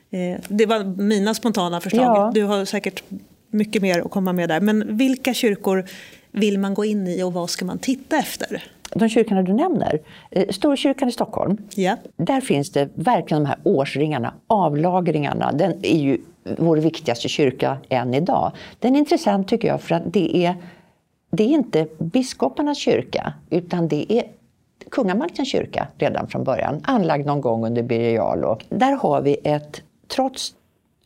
Eh, det var mina spontana förslag. Ja. Du har säkert mycket mer att komma med där. Men vilka kyrkor vill man gå in i och vad ska man titta efter? de kyrkorna du nämner, eh, Storkyrkan i Stockholm, yeah. där finns det verkligen de här årsringarna, avlagringarna. Den är ju vår viktigaste kyrka än idag. Den är intressant tycker jag för att det är, det är inte biskoparnas kyrka utan det är kungamaktens kyrka redan från början, anlagd någon gång under Birger Jarl. Där har vi ett, trots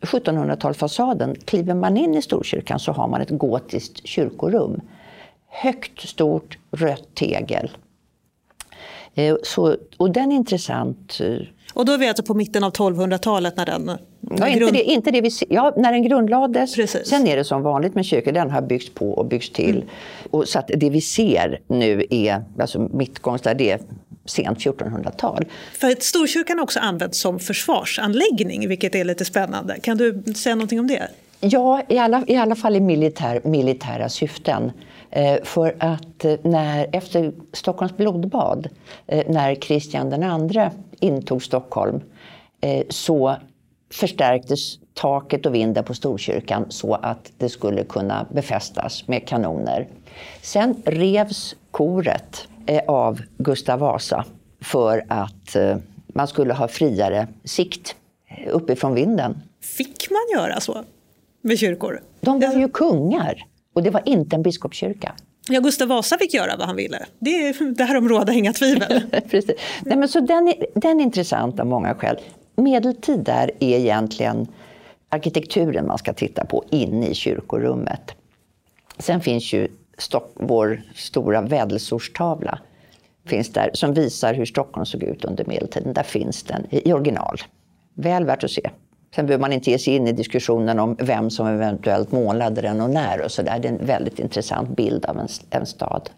1700-talsfasaden, kliver man in i Storkyrkan så har man ett gotiskt kyrkorum. Högt, stort, rött tegel. Eh, så, och den är intressant. Eh, och då är vi alltså på mitten av 1200-talet när den... Ja, inte det, inte det vi, ja, när den grundlades. Precis. Sen är det som vanligt med kyrkor, den har byggts på och byggts till. Mm. Och så att det vi ser nu är, alltså mittgångs där, det är sent 1400-tal. För Storkyrkan har också använts som försvarsanläggning, vilket är lite spännande. Kan du säga någonting om det? Ja, i alla, i alla fall i militär, militära syften. Eh, för att eh, när, efter Stockholms blodbad, eh, när Kristian II intog Stockholm, så förstärktes taket och vinden på Storkyrkan så att det skulle kunna befästas med kanoner. Sen revs koret av Gustav Vasa för att man skulle ha friare sikt uppifrån vinden. Fick man göra så med kyrkor? De var ju kungar. Och det var inte en biskopskyrka. Ja, Gustav Vasa fick göra vad han ville. Det, därom råder inga tvivel. [LAUGHS] Precis. Nej, men så den, är, den är intressant av många skäl. Medeltid där är egentligen arkitekturen man ska titta på inne i kyrkorummet. Sen finns ju Stock, vår stora vädelsorstavla finns där, som visar hur Stockholm såg ut under medeltiden. Där finns den i original. Väl värt att se. Sen behöver man inte ge sig in i diskussionen om vem som eventuellt målade den och när och så där. Det är en väldigt intressant bild av en, en stad.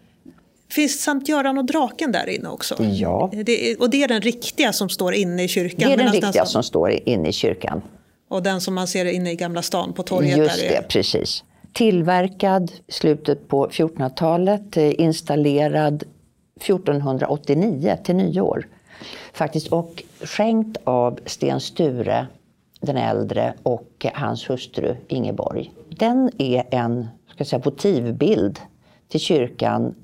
Finns Sankt Göran och draken där inne också? Ja. Det, och det är den riktiga som står inne i kyrkan? Det är den riktiga som... som står inne i kyrkan. Och den som man ser inne i Gamla stan på torget? Just där det, är... precis. Tillverkad slutet på 1400-talet, eh, installerad 1489 till nyår. Faktiskt, och skänkt av Sten Sture den äldre och hans hustru Ingeborg. Den är en ska säga, votivbild till kyrkan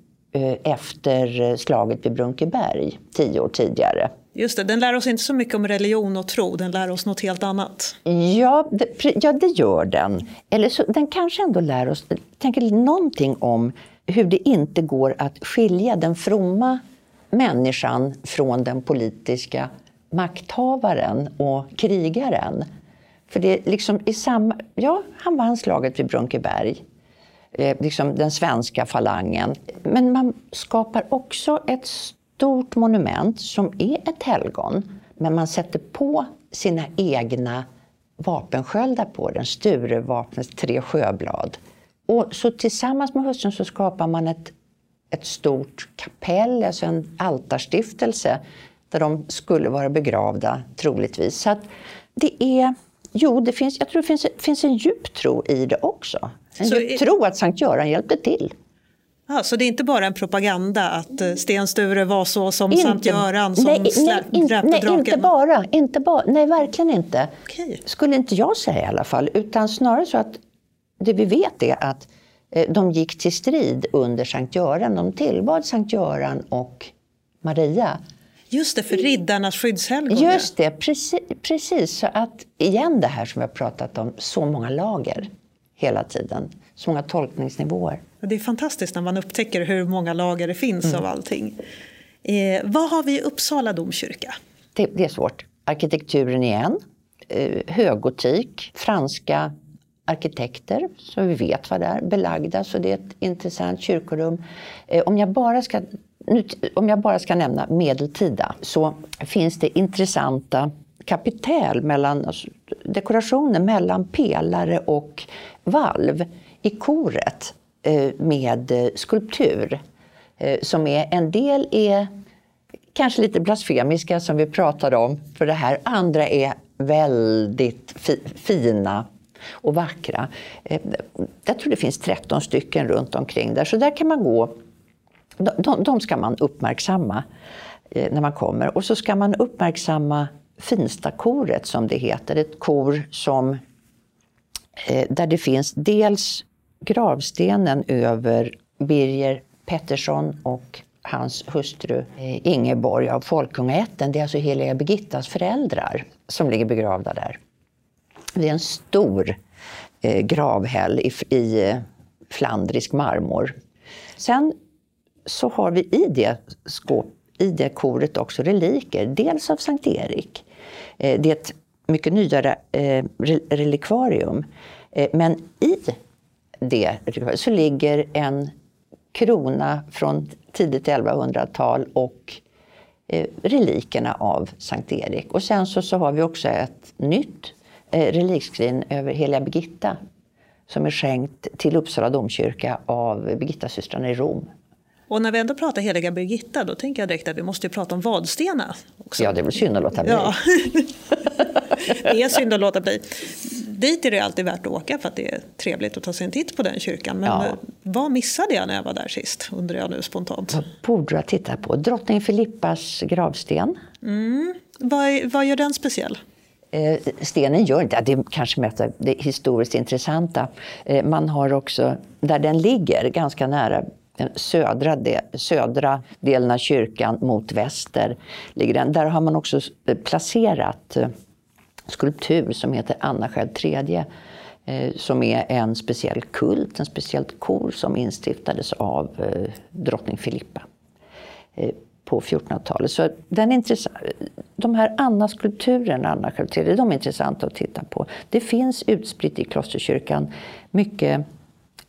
efter slaget vid Brunkeberg tio år tidigare. Just det, den lär oss inte så mycket om religion och tro, den lär oss något helt annat. Ja, det, ja, det gör den. Eller så, den kanske ändå lär oss tänker någonting om hur det inte går att skilja den fromma människan från den politiska makthavaren och krigaren. För det är liksom i samma... Ja, han vann slaget vid Brunkeberg. Eh, liksom den svenska falangen. Men man skapar också ett stort monument som är ett helgon. Men man sätter på sina egna vapensköldar på den. Sturevapnets tre sjöblad. Och så tillsammans med hustrun så skapar man ett, ett stort kapell, alltså en altarstiftelse där de skulle vara begravda troligtvis. Så att det är, Jo, det finns, jag tror det finns, finns en djup tro i det också. En så djup är... tro att Sankt Göran hjälpte till. Ah, så det är inte bara en propaganda att eh, Sten Sture var så som inte, Sankt Göran som nej, nej, in, nej, inte bara, inte bara. Nej, verkligen inte. Okay. Skulle inte jag säga i alla fall. Utan snarare så att det vi vet är att eh, de gick till strid under Sankt Göran. De tillbad Sankt Göran och Maria. Just det, för riddarnas skyddshelgon. Just det, precis, precis. Så att igen det här som vi har pratat om, så många lager hela tiden. Så många tolkningsnivåer. Det är fantastiskt när man upptäcker hur många lager det finns mm. av allting. Eh, vad har vi i Uppsala domkyrka? Det, det är svårt. Arkitekturen igen. Eh, höggotik, franska arkitekter, så vi vet vad det är, belagda, så det är ett intressant kyrkorum. Eh, om jag bara ska om jag bara ska nämna medeltida så finns det intressanta kapitel, mellan, alltså, dekorationer mellan pelare och valv i koret eh, med eh, skulptur. Eh, som är, en del är kanske lite blasfemiska som vi pratade om för det här. Andra är väldigt fi fina och vackra. Eh, jag tror det finns 13 stycken runt omkring där, så där kan man gå. De, de ska man uppmärksamma eh, när man kommer. Och så ska man uppmärksamma Finstakoret som det heter. Ett kor som, eh, där det finns dels gravstenen över Birger Pettersson och hans hustru eh, Ingeborg av Folkungaätten. Det är alltså heliga Birgittas föräldrar som ligger begravda där. Det är en stor eh, gravhäll i, i flandrisk marmor. Sen så har vi i det, skåp, i det koret också reliker, dels av Sankt Erik. Eh, det är ett mycket nyare eh, relikvarium. Eh, men i det så ligger en krona från tidigt 1100-tal och relikerna av Sankt Erik. Och sen så, så har vi också ett nytt relikskrin över Heliga Birgitta som är skänkt till Uppsala domkyrka av Birgittasystrarna i Rom. Och när vi ändå pratar heliga Birgitta, då tänker jag direkt att vi måste prata om Vadstena. Också. Ja, det är väl synd att låta bli. Ja. [LAUGHS] det är synd att låta bli dit är det alltid värt att åka för att det är trevligt att ta sig en titt på den kyrkan. Men ja. Eh, vad missade jag när jag var där sist, undrar jag nu spontant. Vad borde du ha tittat på? Drottning Filippas gravsten. Mm. Vad, vad gör den speciell? Eh, stenen gör inte, det är kanske mest det historiskt intressanta. Eh, man har också, där den ligger, ganska nära den södra, del, södra delen av kyrkan mot väster, ligger den. där har man också eh, placerat eh, skulptur som heter Anna själv tredje eh, som är en speciell kult, en speciellt kor som instiftades av drottning Filippa på 1400-talet. Så den de här Anna-skulpturerna, Anna själv de är intressanta att titta på. Det finns utspritt i klosterkyrkan mycket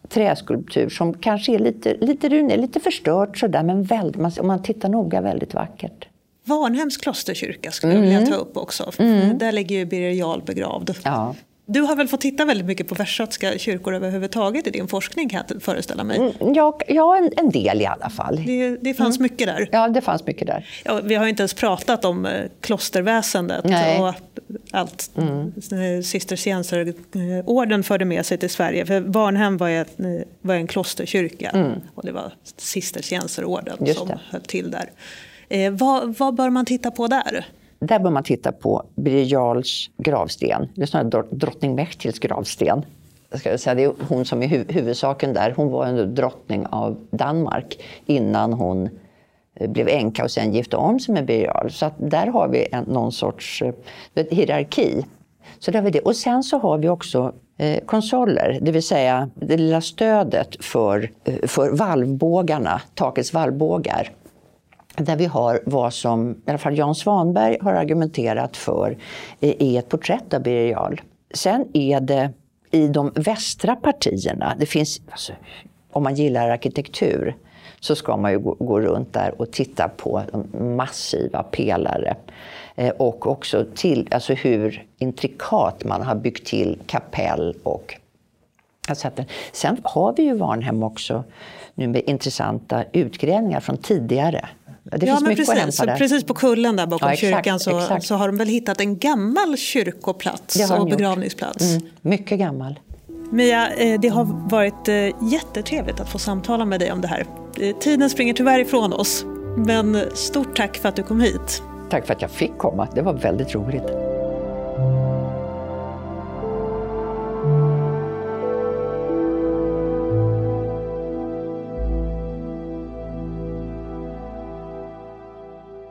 träskulptur som kanske är lite, lite runig, lite förstört sådär, men väldigt, om man tittar noga väldigt vackert. Varnhems klosterkyrka skulle jag vilja mm. ta upp också. Mm. Där ligger ju Birger Jarl begravd. Ja. Du har väl fått titta väldigt mycket på västgötska kyrkor överhuvudtaget i din forskning kan jag föreställa mig? Mm, ja, ja en, en, del i alla fall. Det, det fanns mm. mycket där? Ja, det fanns mycket där. Ja, vi har inte ens pratat om eh, klosterväsendet Nej. och allt mm. Eh, cistercienserorden förde med sig till Sverige. För Varnhem var, ett, eh, var en klosterkyrka mm. och det var cistercienserorden som höll till där. Eh, vad, vad, bör man titta på där? Där bör man titta på Birger Jarls gravsten, det är snarare drottning Mechtils gravsten. Ska säga, det är hon som är hu huvudsaken där. Hon var en drottning av Danmark innan hon eh, blev änka och sen gifte om sig med Birger Jarl. Så där har vi en, någon sorts eh, vet, hierarki. Så där har vi det. Och sen så har vi också eh, konsoler, det vill säga det lilla stödet för, eh, för valvbågarna, takets valvbågar där vi har vad som i alla fall Jan Svanberg har argumenterat för eh, i ett porträtt av Birger Jarl. Sen är det i de västra partierna, det finns, alltså, om man gillar arkitektur så ska man ju gå, gå runt där och titta på massiva pelare. Eh, och också till, alltså hur intrikat man har byggt till kapell och alltså, Sen har vi ju Varnhem också nu med intressanta utgrävningar från tidigare det ja, finns men mycket precis, att hämta där. Precis på kullen där bakom Ja, exakt, kyrkan så, exakt. så har de väl hittat en gammal kyrkoplats och begravningsplats. Mm, mycket gammal. Mia, eh, det har varit eh, jättetrevligt att få samtala med dig om det här. Eh, Tiden springer tyvärr ifrån oss, men stort tack för att du kom hit. Tack för att jag fick komma. Det var väldigt roligt.